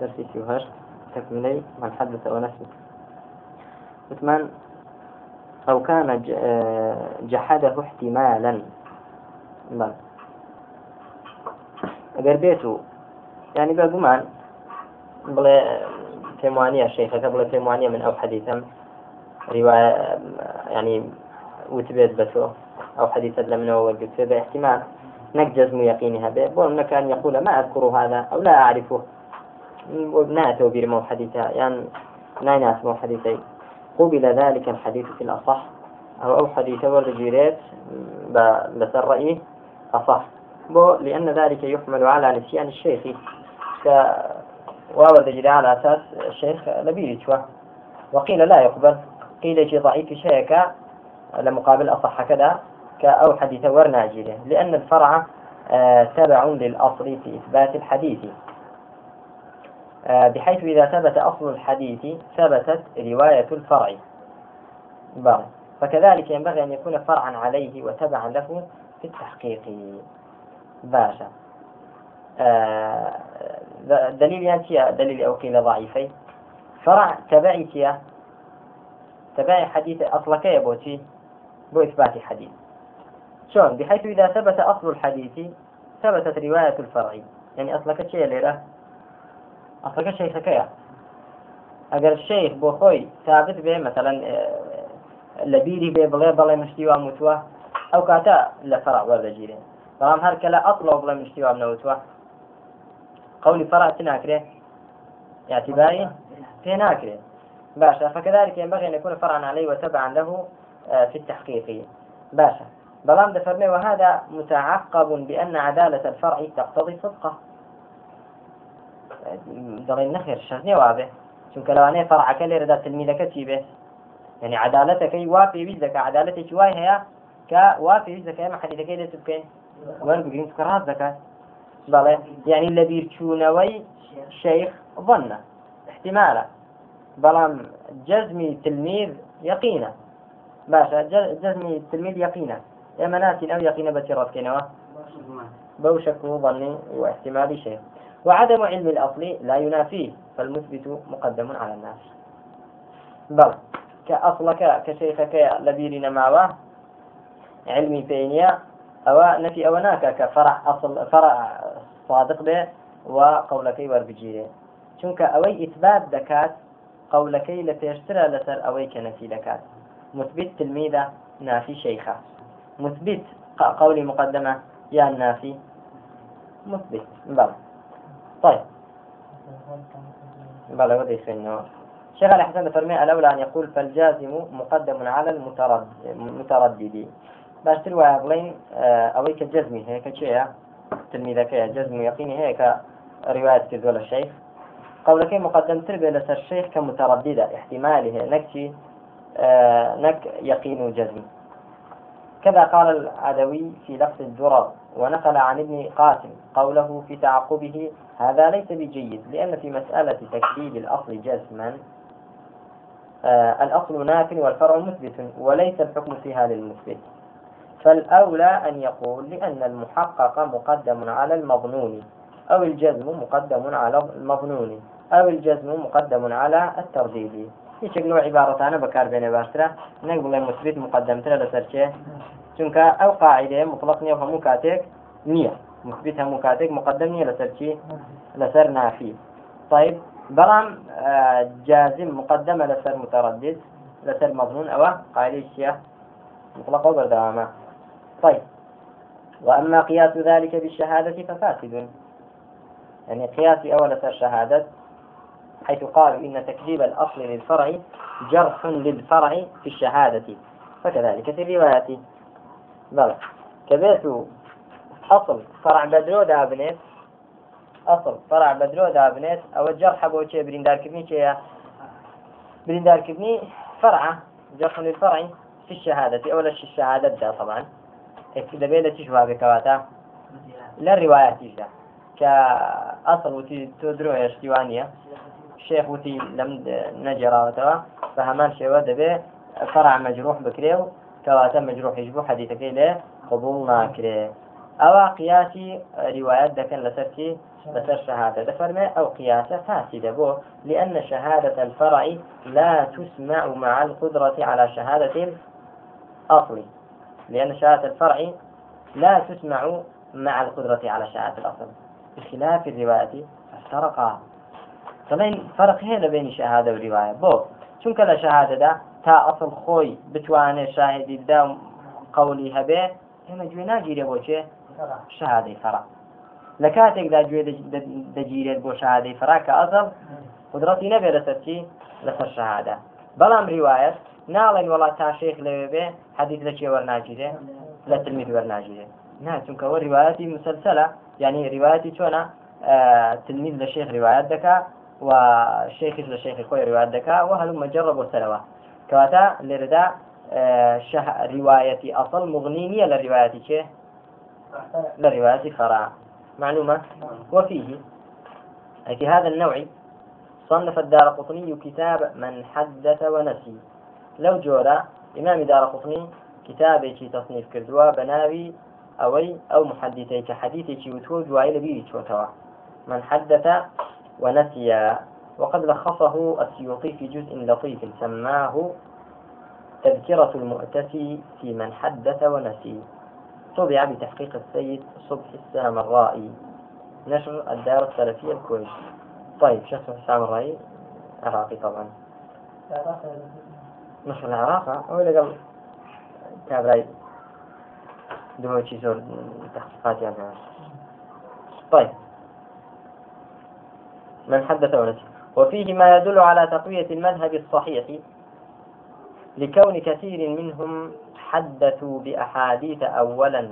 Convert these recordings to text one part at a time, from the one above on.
درسي سيوهر تكملي من حدث ونسي عثمان أو كان جحده احتمالا. بل ئەگەر بێت و ینی بە گومان بڵێ پێم وانە شەیخەکە من ئەو حەدیثم ریواە ینی وتبێت بە أو حديثا لمنه وقلت باحتمال نك جزم يقينها به بول كان يقول ما أذكر هذا أو لا أعرفه. وبناته برمو حديثها يعني ناس مو حديثي قبل ذلك الحديث في الأصح. أو أو حديث ورد جيريت بس الرأي أصح. بو لأن ذلك يحمل على نسيان الشيخ. وورد على أساس الشيخ لبيري وقيل لا يقبل. قيل شي ضعيف شيء لمقابل أصح كذا. كأو حديث ورناجيله لأن الفرع آه، تبع للأصل في إثبات الحديث. آه، بحيث إذا ثبت أصل الحديث ثبتت رواية الفرع. بارك فكذلك ينبغي أن يكون فرعا عليه وتبعا له في التحقيق. باشا. آه دليل يعني دليل أو قيل ضعيفي. فرع تبعي تبعي حديث أصلك يا بوتي بو إثبات حديث. شلون بحيث إذا ثبت أصل الحديث ثبتت رواية الفرع يعني أصلك شيء ليرة أصلك شيء حكاية أجر الشيخ بوخوي ثابت به مثلا لبيري به بغير بلا مشتوى متوى أو كاتا لفرع ولا جيرين بەڵام هەر کە لە ئەڵۆ بڵێ مشتیوام نەوتوە قولي فرع تناكره اعتباري في ناكره باشا فكذلك ينبغي أن يكون فرعا عليه وتبعا له آه، في التحقيق باشا. بلام دفرمي وهذا متعقب بأن عدالة الفرع تقتضي صدقه. دڵێن نەخێر شەرنێ وابێ چونکە لەوانەیە فەرعەکە لێرەدا تلمیدەکە چی بێ؟ یعنی عدالەتەکەی وا پێویست دەکە عدالەتێکی وای هەیە کە وا پێویست دەکە ئەمە حەدیدەکەی لێت بکەین. وەربگرین کە ڕاست دەکات. بەڵێ یعنی لە بیرچوونەوەی شەیخ ظنە. احتمالە بەڵام جەزمی تلميذ يقينا باشا جزمي التلميذ يقينا ئێمە ناسین ئەو یقینە بەچی ڕاستکەینەوە بەو شك ظني واحتمال شيء. وعدم علم الأصل لا ينافيه فالمثبت مقدم على الناس. بل كأصلك كشيخك لبيرنا معه علمي بينيا أو نفي أو ناكا كفرع أصل فرع صادق به وقولكي وربجيره چونك أوي إثبات دكات قولكي لتيشترى لسر أوي كنفي دكات. مثبت تلميذة نافي شيخة. مثبت. قولي مقدمة. يا النافي مثبت. بلى. طيب. بلى ودي فينه شيخ الحسن فرمي الأولى أن يقول فالجازم مقدم على المتردد. متردد باش تروى بلين آه، أويك جزمي هيك شيء تلميذك جزم يقيني هيك رواية كذول الشيخ قولك مقدم تربية لسر الشيخ كمترددة احتماله نكشي آه، نك يقين جزمي. كذا قال العدوي في لفظ الدرر ونقل عن ابن قاسم قوله في تعقبه هذا ليس بجيد لأن في مسألة تكذيب الأصل جزما آه الأصل ناف والفرع مثبت وليس الحكم فيها للمثبت. فالأولى أن يقول لأن المحقق مقدم على المظنون أو الجزم مقدم على المظنون أو الجزم مقدم على الترديد. هیچ نوع عبارەتانە بەکاربێنێ باشترە نەک بڵێ مثبت مقدمترە لەسەر چێ چونکە ئەو قاعدەیە مطلق نییە هەموو کاتێک نییە. مثبت هەموو کاتێک مقدم نییە لەسەر چی؟ لەسەر نافی. طيب بەڵام جازم مقدمة لسر متردد لسر مظنون أو قاعدة شيء مطلقة بردوامة طيب وأما قياس ذلك بالشهادة ففاسد. يعني قياس أول شهادة. حيث قالوا إن تكذيب الأصل للفرع جرح للفرع في الشهادة. فكذلك في الرواية. بلى. كبيت أصل فرع بدرو دابنيت أصل فرع بدرو دابنيت أو الجرح بريندار كبني شيء بريندار كبني فرع. جرح للفرع في الشهادة. أولا الشهادة دا طبعا. إذا بيلا تشبه بكواتا لا الروايات كأصل وتي تدرو يشتوانية الشيخ وتي لم نجراوتوا فهمان شيء دبي فرع مجروح بكريو كواتا مجروح يجبو حديثك له قبول ناكري. أو قياسي روايات دكن لسرتي لسر شهادة دفرمي أو قياسة فاسدة بو لأن شهادة الفرع لا تسمع مع القدرة على شهادة الأصل. لأن شهادة الفرع لا تسمع مع القدرة على شهادة الأصل. بخلاف الرواية افترقا طبعا فرق هنا بين شهادة ورواية بو چونکە لە شەهادەدا تا ئەسڵ خۆی بتوانێت شاهدی دا قولی هەبێ ئێمە گوێ ناگیرێ بۆ چێ؟ شهادەی فەرا لە کاتێکدا گوێ دەگیرێت بۆ شهادەی فەرا کە ئەزڵ قدرەتی نەبێت لەسەر چی؟ لەسەر شەهادە. بەڵام ریواەت ناڵێن وڵات تا شێخ لەوێ بێ حەدیث لە چێ وەرناگیرێ؟ لە تلمید وەرناگیرێ. نا چونکەوە ریواەتی مسلسلە یعنی ریواەتی چۆنە؟ تلمید لە شێخ ریواەت دەکات وشيخ لشيخ خوي رواية دكا وهل مجرب وسلوة كواتا لردا آه، شه رواية أصل مغنينية للرواية شيء لرواية فرع معلومة؟ وفيه. في هذا النوع صنف الدار قطني كتاب من حدث ونسي. لو جورا إمام دار قطني كتابي تصنيف كردوا بناوي أوي أو محدثي كحديثي وتو جوائل بيري من حدث ونسي وقد لخصه السيوطي في جزء لطيف سماه تذكرة المؤتسي في من حدث ونسي. طبع بتحقيق السيد صبح السامرائي نشر الدار السلفية الكويت. طيب شخص السامرائي عراقي طبعا. نشر العراق؟ أو إذا قبل. كابراي دموشي زور تحقيقات يعني. طيب. من حدث ونسي وفيه ما يدل على تقوية المذهب الصحيح لكون كثير منهم حدثوا بأحاديث أولا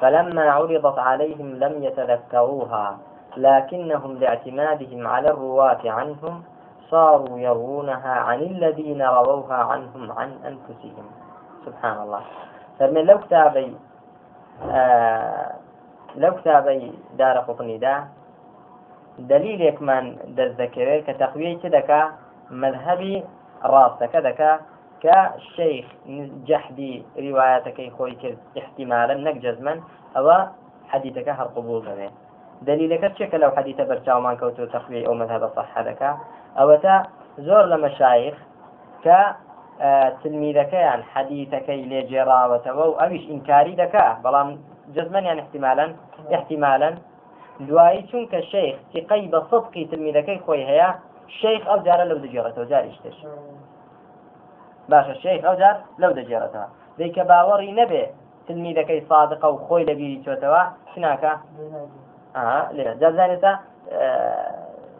فلما عرضت عليهم لم يتذكروها لكنهم لاعتمادهم على الرواة عنهم صاروا يروونها عن الذين رووها عنهم عن أنفسهم. سبحان الله. فمن لو كتابي آه لو كتابي دار قطني ده دلیلێکمان دەست دەکەوێت کە تەقویەی چ دەکا؟ مذهبی ڕاستەکە دەکا کە شەیخ جەحدی ریواەتەکەی خۆی کرد احتیمالە نەک جەزمن ئەوە حەدیتەکە هەر قبول دەوێت دلیلەکە چێکە لەو حەدیتە بەرچاومان کەوتو تەخوی ئەو مذهبە صح دەکا؟ ئەوە تا زۆر لە مەشایخ کە تلمیدەکەیان حەدیتەکەی لێ جێراوەتەوە و ئەویش ئینکاری دەکا بەڵام جزمەنیان احتیمالا احتیمالا دوایی چونکە شەیخ تقەی بە سەدقی تلمیدەکەی خۆی هەیە شەیخ ئەو جارە لەو دەجێڕێتەوە جاریشتش باشە شەیخ ئەو جار لەو دەجێڕێتەوە. دیکە باوەڕی نەبێ تلمیدەکەی صادقە و خۆی لەبیری چۆتەوە چناکە؟ لێ جازانێتە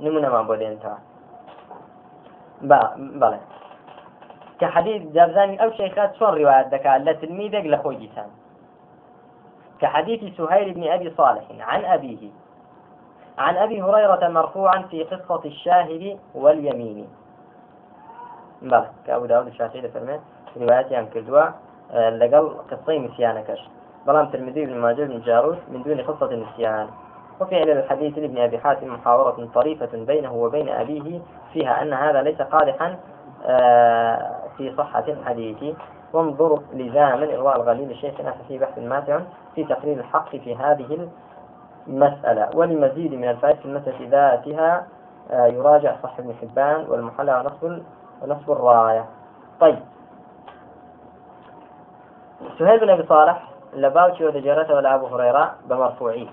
نمونەمان بۆ دێنتەوە بەڵێ کە حەدیث جابزانی ئەو شەیخات چۆن ڕیوایەت دەکات لە تلمیدێک لە خۆی دیسان كحديث سهيل بن أبي صالح عن أبيه عن أبي هريرة مرفوعا في قصة الشاهد واليمين. بلى كأبو داود الشافعي لفرمه رواياتي عن كردوا آه، لقل قصي نسيانكش بلام ترمذي بن ماجه بن جاروس من دون قصة النسيان. وفي علل الحديث لابن أبي حاتم محاورة طريفة بينه وبين أبيه فيها أن هذا ليس قادحا آه، في صحة الحديث. وانظروا لزاما إرواء الغليل الشيخ في بحث ماتع في تقرير الحق في هذه مسألة. ولمزيد من الفائدة في المسألة ذاتها آه، يراجع صح ابن حبان والمحلى ونصب ونصب الراية. طيب. سهيل بن أبي صالح لباوتي ودجارته ولا أبو هريرة بمرفوعي.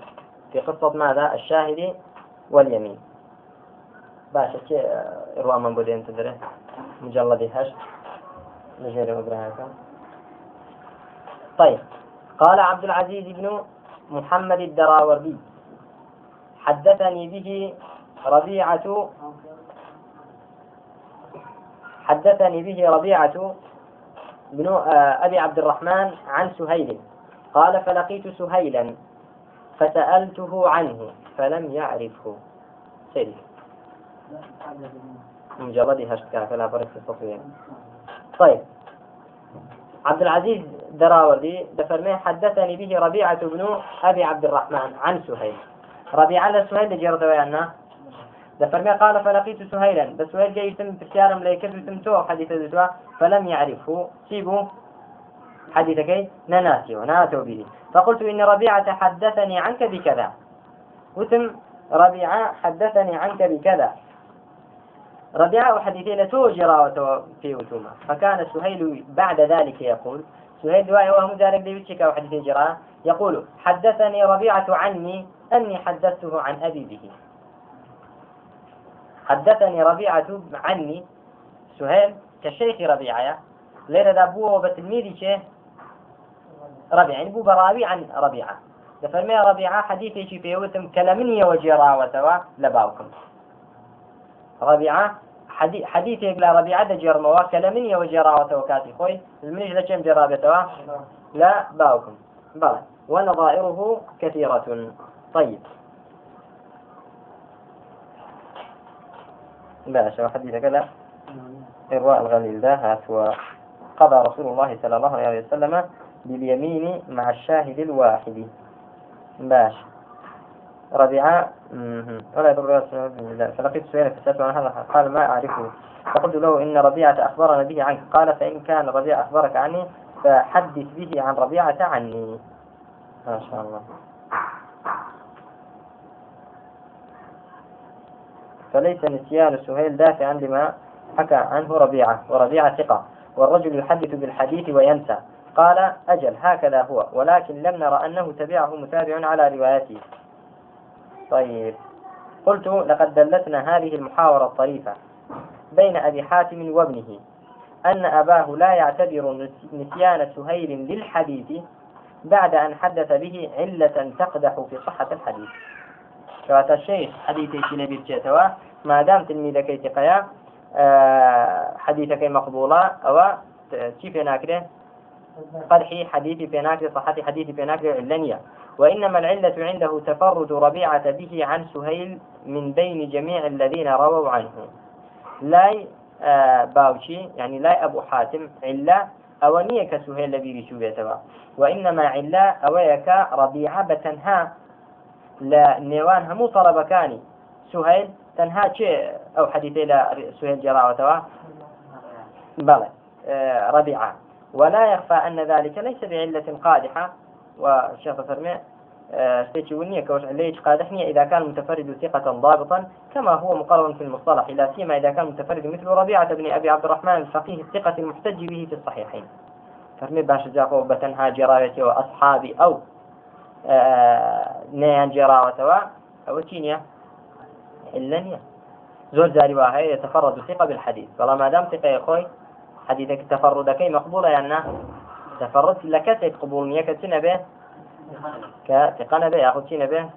في قصة ماذا؟ الشاهد واليمين. باشا كي آه، إرواء من بدين تدري؟ مجلد هشت. نجيري إبراهيم. طيب. قال عبد العزيز بن محمد الدراوردي. حدثني به ربيعة حدثني به ربيعة بن آه، أبي عبد الرحمن عن سهيل. قال فلقيت سهيلا فسألته عنه فلم يعرفه. سيد مجرد هشتكا فلا فرق في التصوير. طيب. عبد العزيز دراوردي دفرمي حدثني به ربيعة بن أبي عبد الرحمن عن سهيل. ربيعة لسهيل جرد ويانا دفرمي قال فلقيت سهيلا بس سهيل جاي يتم بسيارة ملائكة يتم حديث الزتوى فلم يعرفه. سيبوا حديثك نناسي وناتوا به. فقلت إن ربيعة حدثني عنك بكذا. وتم ربيعة حدثني عنك بكذا. ربيعة وحديثي لتو جراوة في وتوما. فكان سهيل بعد ذلك يقول سهيل دواء وهم ذلك ديوتشك وحديثي جراء يقول حدثني ربيعة عني أني حدثته عن أبي به. حدثني ربيعة عني سهيل كشيخ ربيعة ليرة دابوه بتلميذي شيء ربيعة يعني بو براوي عن ربيعة. دفرمي ربيعة حديثي شي في وتم كلمني وجراوة لباوكم. ربيعة حديث لا ربيعة جير موا كلمني وجراوة وكاتي. خوي المنيش لكم جرابته لا باوكم. بلى ونظائره كثيرة. طيب. باشا حديث كذا إرواء الغليل ده هات قضى رسول الله صلى الله عليه وسلم باليمين مع الشاهد الواحد. باش. ربيعة ولا يضر فلقيت سؤالا فسألت عن هذا قال ما أعرفه. فقلت له إن ربيعة أخبرنا به عنك. قال فإن كان ربيعة أخبرك عني فحدث به عن ربيعة عني. ما شاء الله. فليس نسيان سهيل دافعا لما حكى عنه ربيعة. وربيعة ثقة. والرجل يحدث بالحديث وينسى. قال أجل هكذا هو. ولكن لم نرى أنه تبعه متابع على روايته طيب. قلت لقد دلتنا هذه المحاورة الطريفة بين أبي حاتم وابنه أن أباه لا يعتبر نسيان سهيل للحديث بعد أن حدث به علة تقدح في صحة الحديث. كواتا الشيخ حديثي نبي بجيتوا ما دام تلميذك تقيا آه، حديثك مقبولة أو كيف ناكرة؟ قدح حديث بيناكر صحة حديث بيناكر علانية وإنما العلة عنده تفرد ربيعة به عن سهيل من بين جميع الذين رووا عنه. لاي آه باوشي يعني لاي أبو حاتم علة أونية كسهيل لبي بشوبيتها وإنما علة أويك ربيعة بتنها لنيوان همو طلبكاني سهيل تنها شيء أو حديثي لا سهيل جراوتها بلى آه ربيعة. ولا يخفى أن ذلك ليس بعلة قادحة. والشيخ فرمي شتيتي آه، ونية كوش قادحني إذا كان متفرد ثقة ضابطا كما هو مقرر في المصطلح لا سيما إذا كان متفرد مثل ربيعة بن أبي عبد الرحمن الفقيه الثقة المحتج به في الصحيحين. فرمي باش جاكو بتنها جرايتي وأصحابي أو آه نيان جراوة أو تينيا. إلا زور زاري واهي يتفرد الثقة بالحديث. والله ما دام ثقة يا أخوي حديثك تفردك مقبولة يعني تفرد لك قبول مية كتنا به كتقن به أخذ تنا به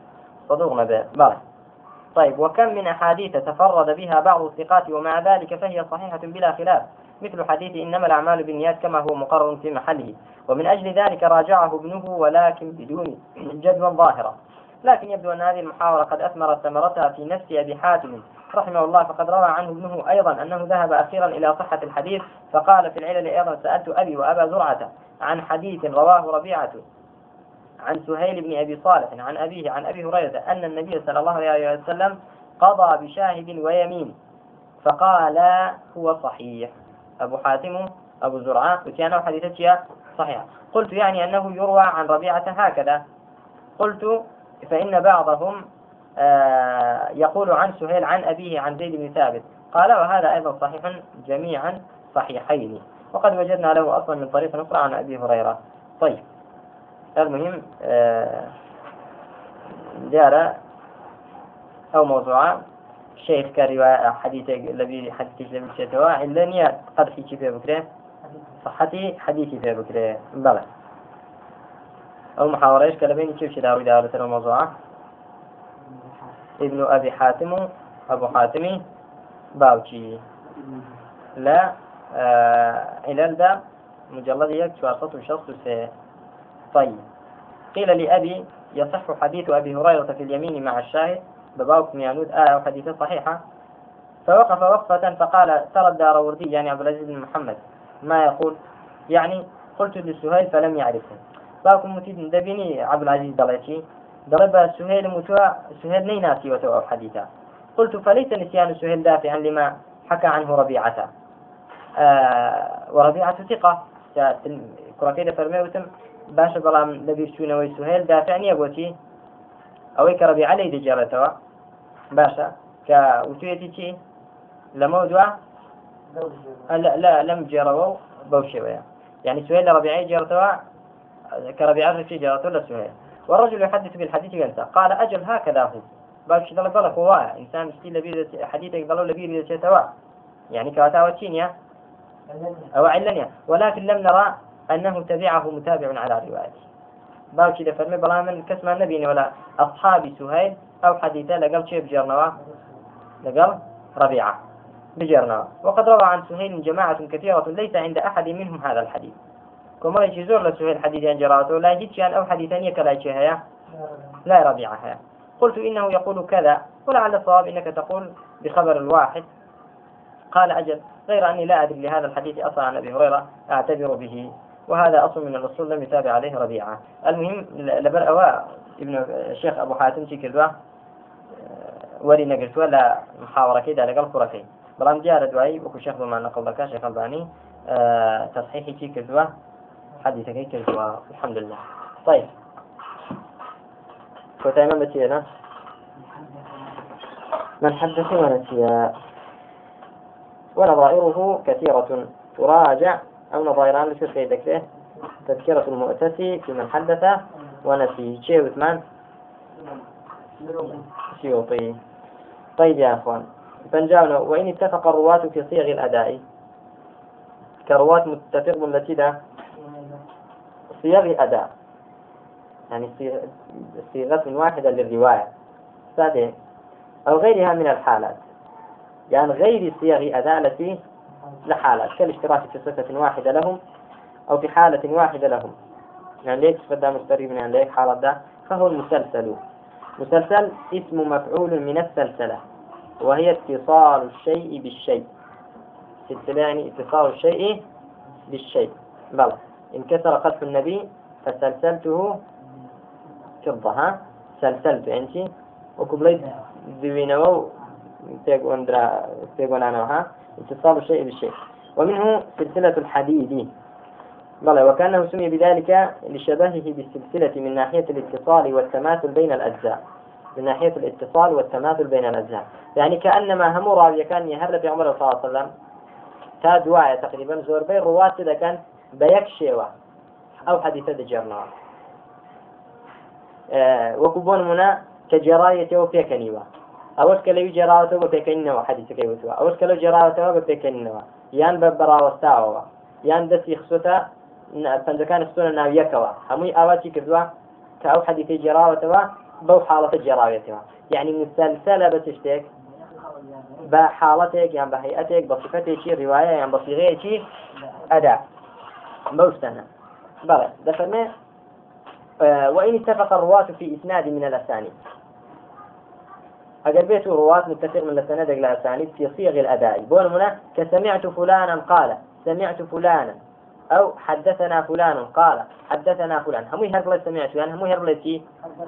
صدوقنا به بارك طيب وكم من أحاديث تفرد بها بعض الثقات ومع ذلك فهي صحيحة بلا خلاف؟ مثل حديث إنما الأعمال بالنيات كما هو مقرر في محله. ومن أجل ذلك راجعه ابنه ولكن بدون جدوى ظاهرة. لكن يبدو أن هذه المحاورة قد أثمرت ثمرتها في نفس أبي حاتم. رحمه الله فقد روى عنه ابنه أيضا أنه ذهب أخيرا إلى صحة الحديث فقال في العلل أيضا سألت أبي وأبا زرعة عن حديث رواه ربيعة عن سهيل بن أبي صالح عن أبيه عن أبي هريرة أن النبي صلى الله عليه وسلم قضى بشاهد ويمين فقال هو صحيح. أبو حاتم أبو زرعة وكان حديثة صحيح. قلت يعني أنه يروى عن ربيعة هكذا. قلت فإن بعضهم يقول عن سهيل عن أبيه عن زيد بن ثابت. قال وهذا أيضا صحيح جميعا صحيحين. وقد وجدنا له أصلا من طريق أخرى عن أبي هريرة. طيب. المهم آه، جار أو موضوع الشيخ كرواية حديث الذي حديث الذي شتوا إلا نية قد حكي في بكرة صحتي حديثي في بكرة. بلى. أو محاورة إيش كلامين كيف شدارو دارة الموضوع؟ ابن أبي حاتم أبو حاتم باوشي لا آه علل ده مجلد يك شوارصة شخص طيب. قيل لأبي يصح حديث أبي هريرة في اليمين مع الشاهد بباوك ميانود آية وحديثة صحيحة. فوقف وقفة فقال ترى الدار وردي يعني عبد العزيز بن محمد. ما يقول؟ يعني قلت لسهيل فلم يعرفه. باوكم متيد دبيني عبد العزيز دلتي ضرب سهيل متوى سهيل نيناتي وتوى حديثا. قلت فليس نسيان سهيل دافعا لما حكى عنه ربيعة. آه وربيعة ثقة. كيدا فرمي وتم باشە بەڵام لە بیرچوونەوەی سوهێل دافع نییە بۆچی ئەوەی کە ڕبیع لەی دەجێڕێتەوە باشە کە وتوێتی چی لەمە دووە لا جێڕەوە و بەو شێوەیە يعني سهيل لربيعي جرتوا كربيعي رشي جرتوا لسهيل. والرجل يحدث بالحديث ينسى قال أجل هكذا هو باب شي ضلك ضلك هو إنسان اشتي لبير حديثك ضلوا لبير توا يعني كواتا وتشينيا أو علنيا ولكن لم نرى أنه تبعه متابع على روايته. باب شي دفرمي بلا من النبي ولا أصحاب سهيل أو حديثة لقل شيء بجرنوا. لقل ربيعة. بجرنا وقد روى عن سهيل جماعة كثيرة ليس عند أحد منهم هذا الحديث. كما يجي زور لسهيل حديث عن جراته لا يجد شيئا أو حديثا يكلا شيئا. لا ربيعها قلت إنه يقول كذا ولعل الصواب إنك تقول بخبر الواحد قال أجل غير أني لا أدري لهذا الحديث أصلا عن أبي هريرة أعتبر به. وهذا أصل من الرسول لم يتابع عليه ربيعة المهم لبر ابن الشيخ أبو حاتم شكل وري نقلت ولا محاورة كده لقل كرتين بەڵام دیارە دوایی وەکو شێخ بمان نقل دەکە شێخ الباني تصحيحي چی حديثەکەی کردووە الحمد لله. طيب. كنت من بتينا من حدث ونسي ونظائره كثيرة. تراجع. أو نظائران لشركة ذكره تذكرة المؤتسي في من حدث. ونسي شيء وثمان سيوطي. طيب يا أخوان. فنجاونا وإن اتفق الرواة في صيغ الأداء. كرواة متفق التي ده صيغ أداء. يعني صيغة واحدة للرواية. سادة. أو غيرها من الحالات. يعني غير صيغ أداء التي لحالات. كالاشتراك في صفة واحدة لهم أو في حالة واحدة لهم. يعني ليك صفة مستريب من ليك حالة ده؟ فهو المسلسل. مسلسل اسم مفعول من السلسلة. وهي اتصال الشيء بالشيء. سلسلة يعني اتصال الشيء بالشيء. بلى. انكسر قذف النبي فسلسلته فضة ها؟ سلسلت أنت؟ وكبليت ذوينو تيقون درا تيقون أنا ها؟ اتصال الشيء بالشيء. ومنه سلسلة الحديد. بلى وكأنه سمي بذلك لشبهه بالسلسلة من ناحية الاتصال والتماثل بين الأجزاء. من ناحية الاتصال والتماثل بين الأجزاء. يعني كأنما هم راوية كان يهر في عمر صلى الله عليه وسلم. تا دواية تقريبا زور بين بە یەک شێوە. ئەو حەدیثە دەجێڕنەوە. وەکو بۆ نمونە کە جێڕایەتەوە پێکەنیوە. ئەوەش کە لەوی جێراوەتەوە بە پێکەنینەوە حەدیثەکەی وتوە ئەوەش کە لەو جێراوەتەوە بە پێکەنینەوە. یان بە بەڕاوەستاوەوە یان دەستی خسوتە پەنجەکان خستۆنە ناویەکەوە. هەمووی ئاواتی کردووە کە ئەو حەدیثەی جێراوەتەوە بەو حاڵەتە جێراوێتەوە یعنی مسلسلە بە چ شتێک بە حاڵەتێک یان بە هەیئەتێک بە صفتێکی ڕواایە یان بە سیغەیەکی ئەدا. بەو شتانە بەڵێ دەفەرمێ وإن اتفق الرواة في إسناد من الأسانيد. أجل بيت رواة متفق من السند إلى الأسانيد في صيغ الأداء. بون منا كسمعت فلانا قال سمعت فلانا. أو حدثنا فلان قال حدثنا فلان هم يهرب سمعت يعني هم يهرب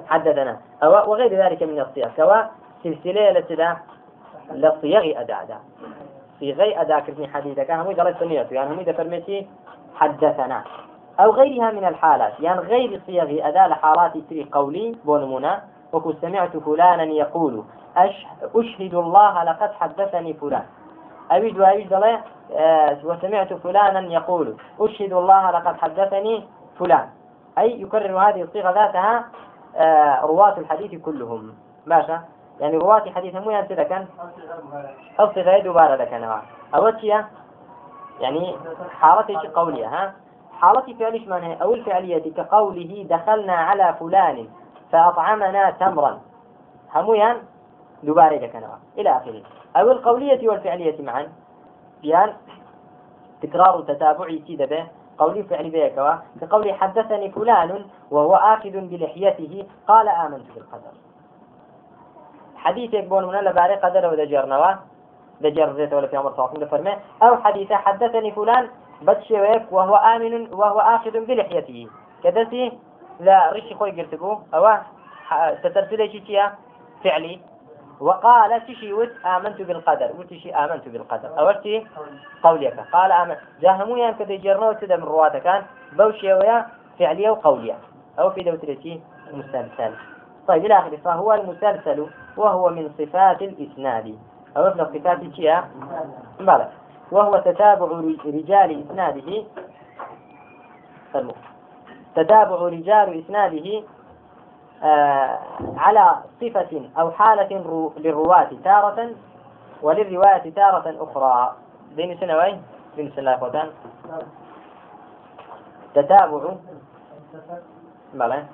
حدثنا. أو وغير ذلك من الصيغ سواء سلسلة لتدا لصيغ أداء. دا. صيغي أداء كرتني حديثك هم يدرس سمعت يعني هم يدفرمتي حدثنا. أو غيرها من الحالات. يعني غير صيغ أداء لحالات تري قولي بونمونا. وكو سمعت فلانا يقول أشهد الله لقد حدثني فلان. أبيد وأبيد الله آه، وسمعت فلانا يقول أشهد الله لقد حدثني فلان. أي يكرر هذه الصيغة ذاتها آه، رواة الحديث كلهم. ماشا؟ يعني رواة حديث مو ينسى كان؟ الصيغة دوبارة لكن أوتيا يعني حالتي قولية ها؟ حالتي فعليش معناها أو الفعلية كقوله دخلنا على فلان فأطعمنا تمرا همويا دوبارة لكن إلى آخره. أو القولية والفعلية معا يعني تكرار تتابعي سيدة به قولي فعل بيكوا كقولي حدثني فلان وهو آخذ بلحيته قال آمنت بالقدر. حديث بون من لباري قدر ودجرنوا دجر زيت ولا في عمر صلى الله عليه أو حديث حدثني فلان بتشويك وهو آمن وهو آخذ بلحيته. كدسي لا ريش خوي قلتكو أو تترسل شيء فعلي. وقال تشي ود آمنت بالقدر. وتشي آمنت بالقدر. أولتي قوليك. قال آمن جاهمو يان كذا جرنو تدا من رواته كان بوشي ويا فعلية وقولية أو في دوترتي مسلسل. طيب إلى آخره. فهو المسلسل وهو من صفات الإسناد. أو من صفات الشيء بلى وهو تتابع رجال إسناده. تتابع رجال إسناده آه على صفة أو حالة للرواة تارة وللرواية تارة أخرى. بين سنوين بين سنة أخوتان. تتابع. بلى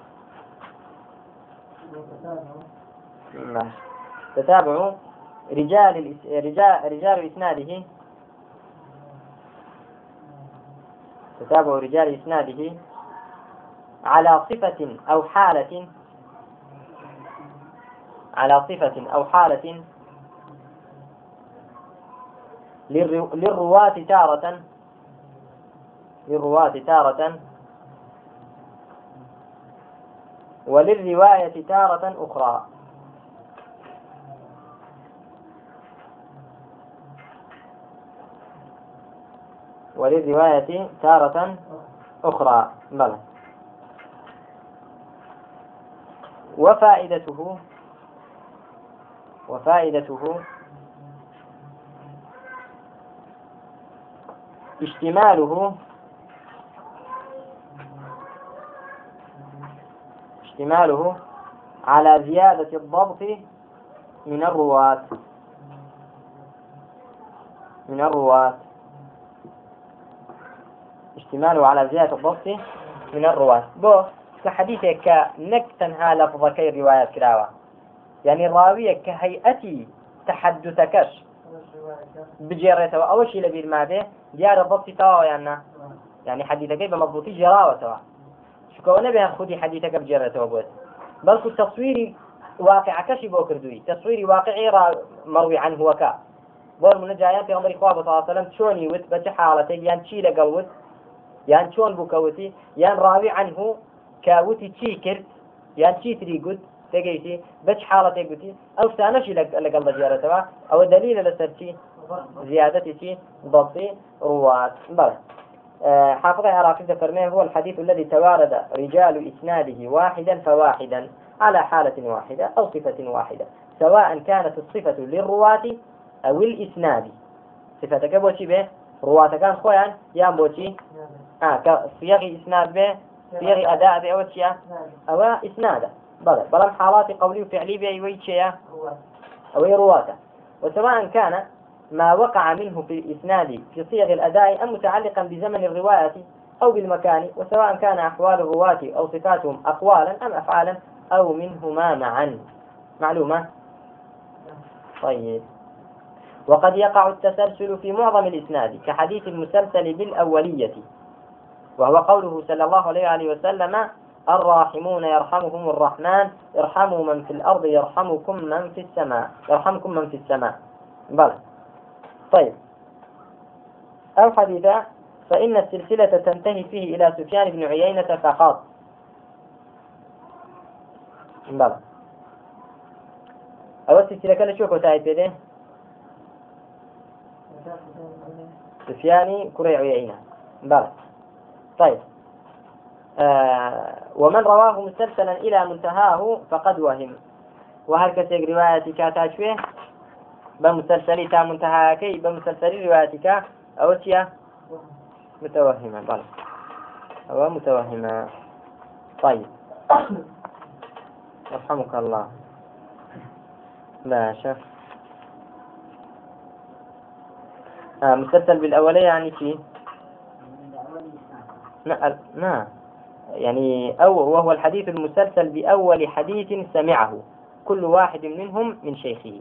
تتابع. رجال رجال رجال إسناده. تتابع رجال إسناده. على صفة أو حالة. على صفة أو حالة. للرواة تارة. للرواة تارة. وللرواية تارة أخرى. وللرواية تارة أخرى. بلى. وفائدته وفائدته اشتماله اشتماله على زيادة الضبط من الرواة. من الرواة. اشتماله على زيادة الضبط من الرواة. بو كحديثك كنك تنها لفظك الروايات كراوة يعني الراوية كهيئتي تحدثكش بجيرته أو شيء لبير ما به ديار الضبط توا يعني. يعني حديثك جراوة توا شكو نبي خودي حديثك بجيرته بس بل التصوير واقع كشي بو كردوي؟ تصوير واقعي را مروي عنه وكا بول من جايان في عمر إخوة صلى الله عليه وسلم شوني وت چی لقوت يان شون بوكوتي يان راوي عنه كاوتي چی كرت يان چی تري قد تجيتي بچ حالته قلتي أو سأنشي لقل زيارته. أو دليل لسرتي زيادتي ضبط رواة بلى. آه، حافظ العراقي فرميه هو الحديث الذي توارد رجال إسناده واحدا فواحدا على حالة واحدة أو صفة واحدة سواء كانت الصفة للرواة أو الإسناد. صفة كبوشي به؟ رواة كان خويا؟ يا بوشي آه صيغ إسناد به صيغ أداء به أو شيء أو إسناد. بلى بلى حالات قولي وفعلي به أو رواته وسواء كان ما وقع منه في الإسناد في صيغ الأداء أم متعلقا بزمن الرواية أو بالمكان وسواء كان أحوال الرواة أو صفاتهم أقوالا أم أفعالا أو منهما معا. معلومة؟ طيب. وقد يقع التسلسل في معظم الإسناد كحديث المسلسل بالأولية. وهو قوله صلى الله عليه وسلم الراحمون يرحمهم الرحمن ارحموا من في الأرض يرحمكم من في السماء يرحمكم من في السماء. بلى. طيب. أو حديثا فإن السلسلة تنتهي فيه إلى سفيان بن عيينة فقط بلى. أو السلسلة كان شو كتاعي بيده سفياني كري عيينة. بلى. طيب. آه ومن رواه مسلسلا إلى منتهاه فقد وهم. وهل كسيق رواية كاتاشوه بمسلسل تا منتهاكي بمسلسل روايتك أو تيا متوهمة بل أو متوهمة طيب. يرحمك الله. باشا آه مسلسل بالأولية يعني شيء لا يعني أو وهو الحديث المسلسل بأول حديث سمعه كل واحد منهم من شيخه.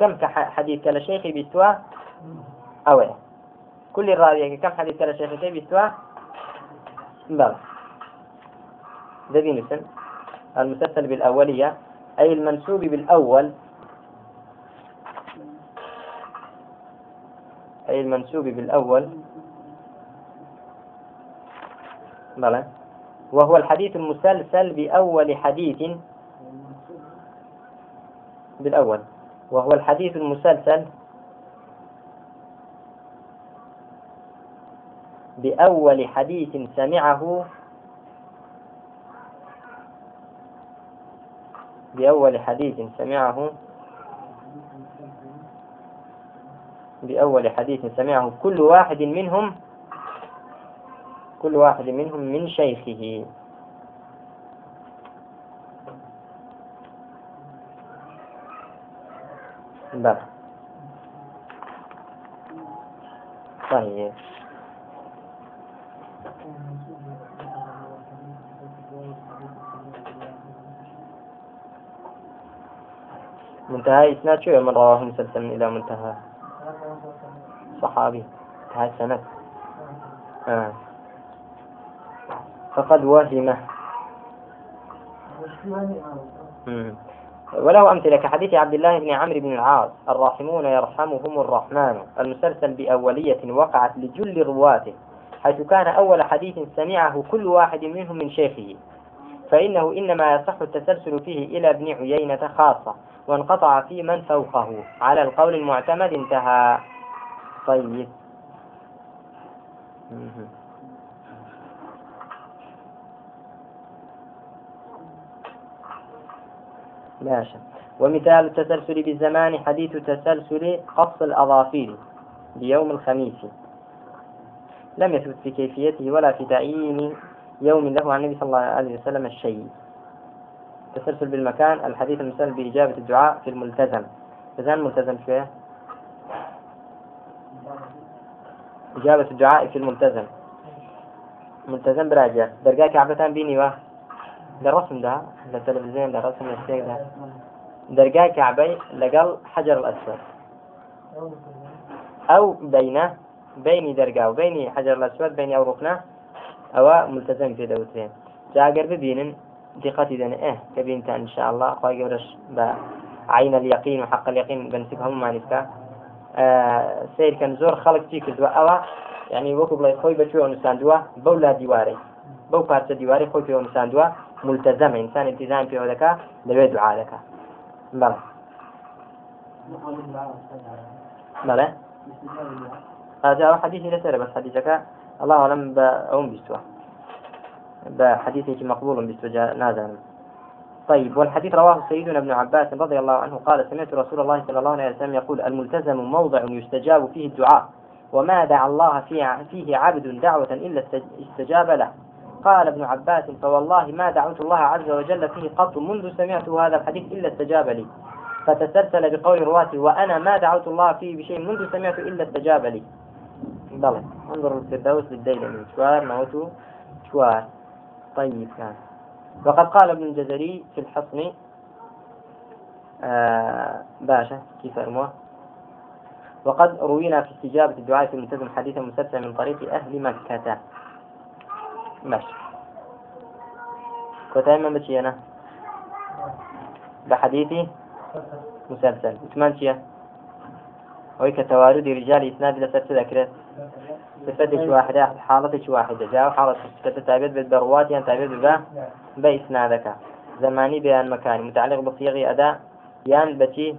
كم حديث كلا شيخي بيستوى؟ أو كل الراوية كم حديث كلا شيخي بيستوى؟ بلى. ذي مثل المسلسل بالأولية أي المنسوب بالأول. أي المنسوب بالأول. بلى وهو الحديث المسلسل بأول حديث. بالأول. وهو الحديث المسلسل بأول حديث سمعه. بأول حديث سمعه. بأول حديث سمعه. كل واحد منهم كل واحد منهم من شيخه. بلى. طيب. منتهى إسناد شو؟ من رواه مسلسل إلى منتهى. صحابي. انتهى سند آه. فقد وهمه. وله أمثلة كحديث عبد الله بن عمرو بن العاص الراحمون يرحمهم الرحمن. المسلسل بأولية وقعت لجل رواته حيث كان أول حديث سمعه كل واحد منهم من شيخه. فإنه إنما يصح التسلسل فيه إلى ابن عيينة خاصة وانقطع في من فوقه. على القول المعتمد انتهى. طيب. ماشي ومثال التسلسل بالزمان حديث تسلسل قص الأظافير بيوم الخميس. لم يثبت في كيفيته ولا في تعيين يوم له عن النبي صلى الله عليه وسلم الشيء. تسلسل بالمكان الحديث المسلم بإجابة الدعاء في الملتزم. إذا ملتزم شوية إجابة الدعاء في الملتزم. ملتزم براجع. درجات كعبتان بيني لە ڕسمدا لە تەلەڤزیۆن لە ڕسم لەشتێکدا دەرگای کعبەی لەگەڵ حەجر الأسود. ئەو بینە بینی دەرگا و بینی حەجر الأسود بینی ئەو ڕوخنە ئەوە ملتەزەم پێ دەوترێن. جاگەر ببینن دقەتی دەن ئێ کە بینتە ئینشاءالله خوا گەورەش بە عین اليقين وحق اليقين بنسب هم مانیستا سیرکەن زۆر خەڵک چی کردووە؟ ئەوە یعنی وەکو بڵێ خۆی بەکوێ نووساندووە بەو لا دیوارەی بەو پارچە دیواری خۆی پێوە نووساندووە ملتەزەمە ئینسان التزام پێوە دەکا لەوێ دوعا دەکا بەڵێ بەڵێ هذا حديث لسر بس حديثك الله أعلم بأم بيستوى بحديث مقبول بيستوى نازل. طيب والحديث رواه سيدنا ابن عباس رضي الله عنه قال سمعت رسول الله صلى الله عليه وسلم يقول الملتزم موضع يستجاب فيه الدعاء وما دعا الله فيه عبد دعوة إلا استجاب له. قال ابن عباس فوالله ما دعوت الله عز وجل فيه قط منذ سمعت هذا الحديث إلا استجاب لي. فتسلسل بقول رواته وأنا ما دعوت الله فيه بشيء منذ سمعت إلا استجاب لي. بلى انظر الفردوس للديلمي شوار موتو شوار. طيب كان وقد قال ابن الجزري في الحصن. آه باشا كيف أرموه؟ وقد روينا في استجابة الدعاء في الملتزم حديثا مسلسل من طريق أهل مكة. ماشي. كتاي من بشي أنا؟ بحديثي؟ مسلسل. وثمان شيء؟ وهي كتوارد رجال إسناد لسلسلة كده صفتش واحدة حالتش واحدة. جاء حالة صفة تابد بالبروات يعني تابد بها بإسنادك زماني بيان مكاني. متعلق بصيغ أداء. يان بتي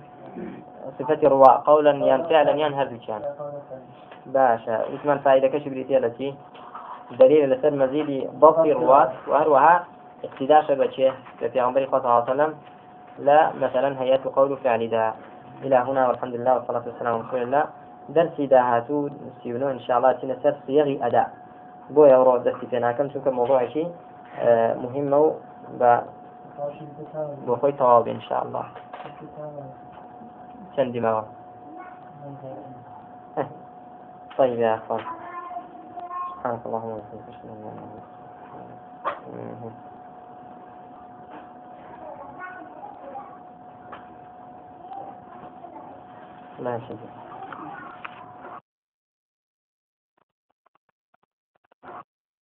صفة رواء. قولا يان فعلا يان هرجان باشا. وثمان فائدة كشف التي دليل لسر مزيد ضبط الرواة وهروها اقتداء بشيء في عمر صلى الله عليه وسلم لا مثلا هيئة قول فعل دا إلى هنا والحمد لله والصلاة والسلام على رسول الله. درسي دا هاتو سيونو إن شاء الله تنسر صيغي أداء. بو يورو درسي فينا. كم شو موضوع شيء؟ آه، مهمة ب بخوي تواب إن شاء الله. شندي ما طيب يا أخوان. سبحانك اللهم وبحمدك أشهد أن لا إله إلا أنت لا شيء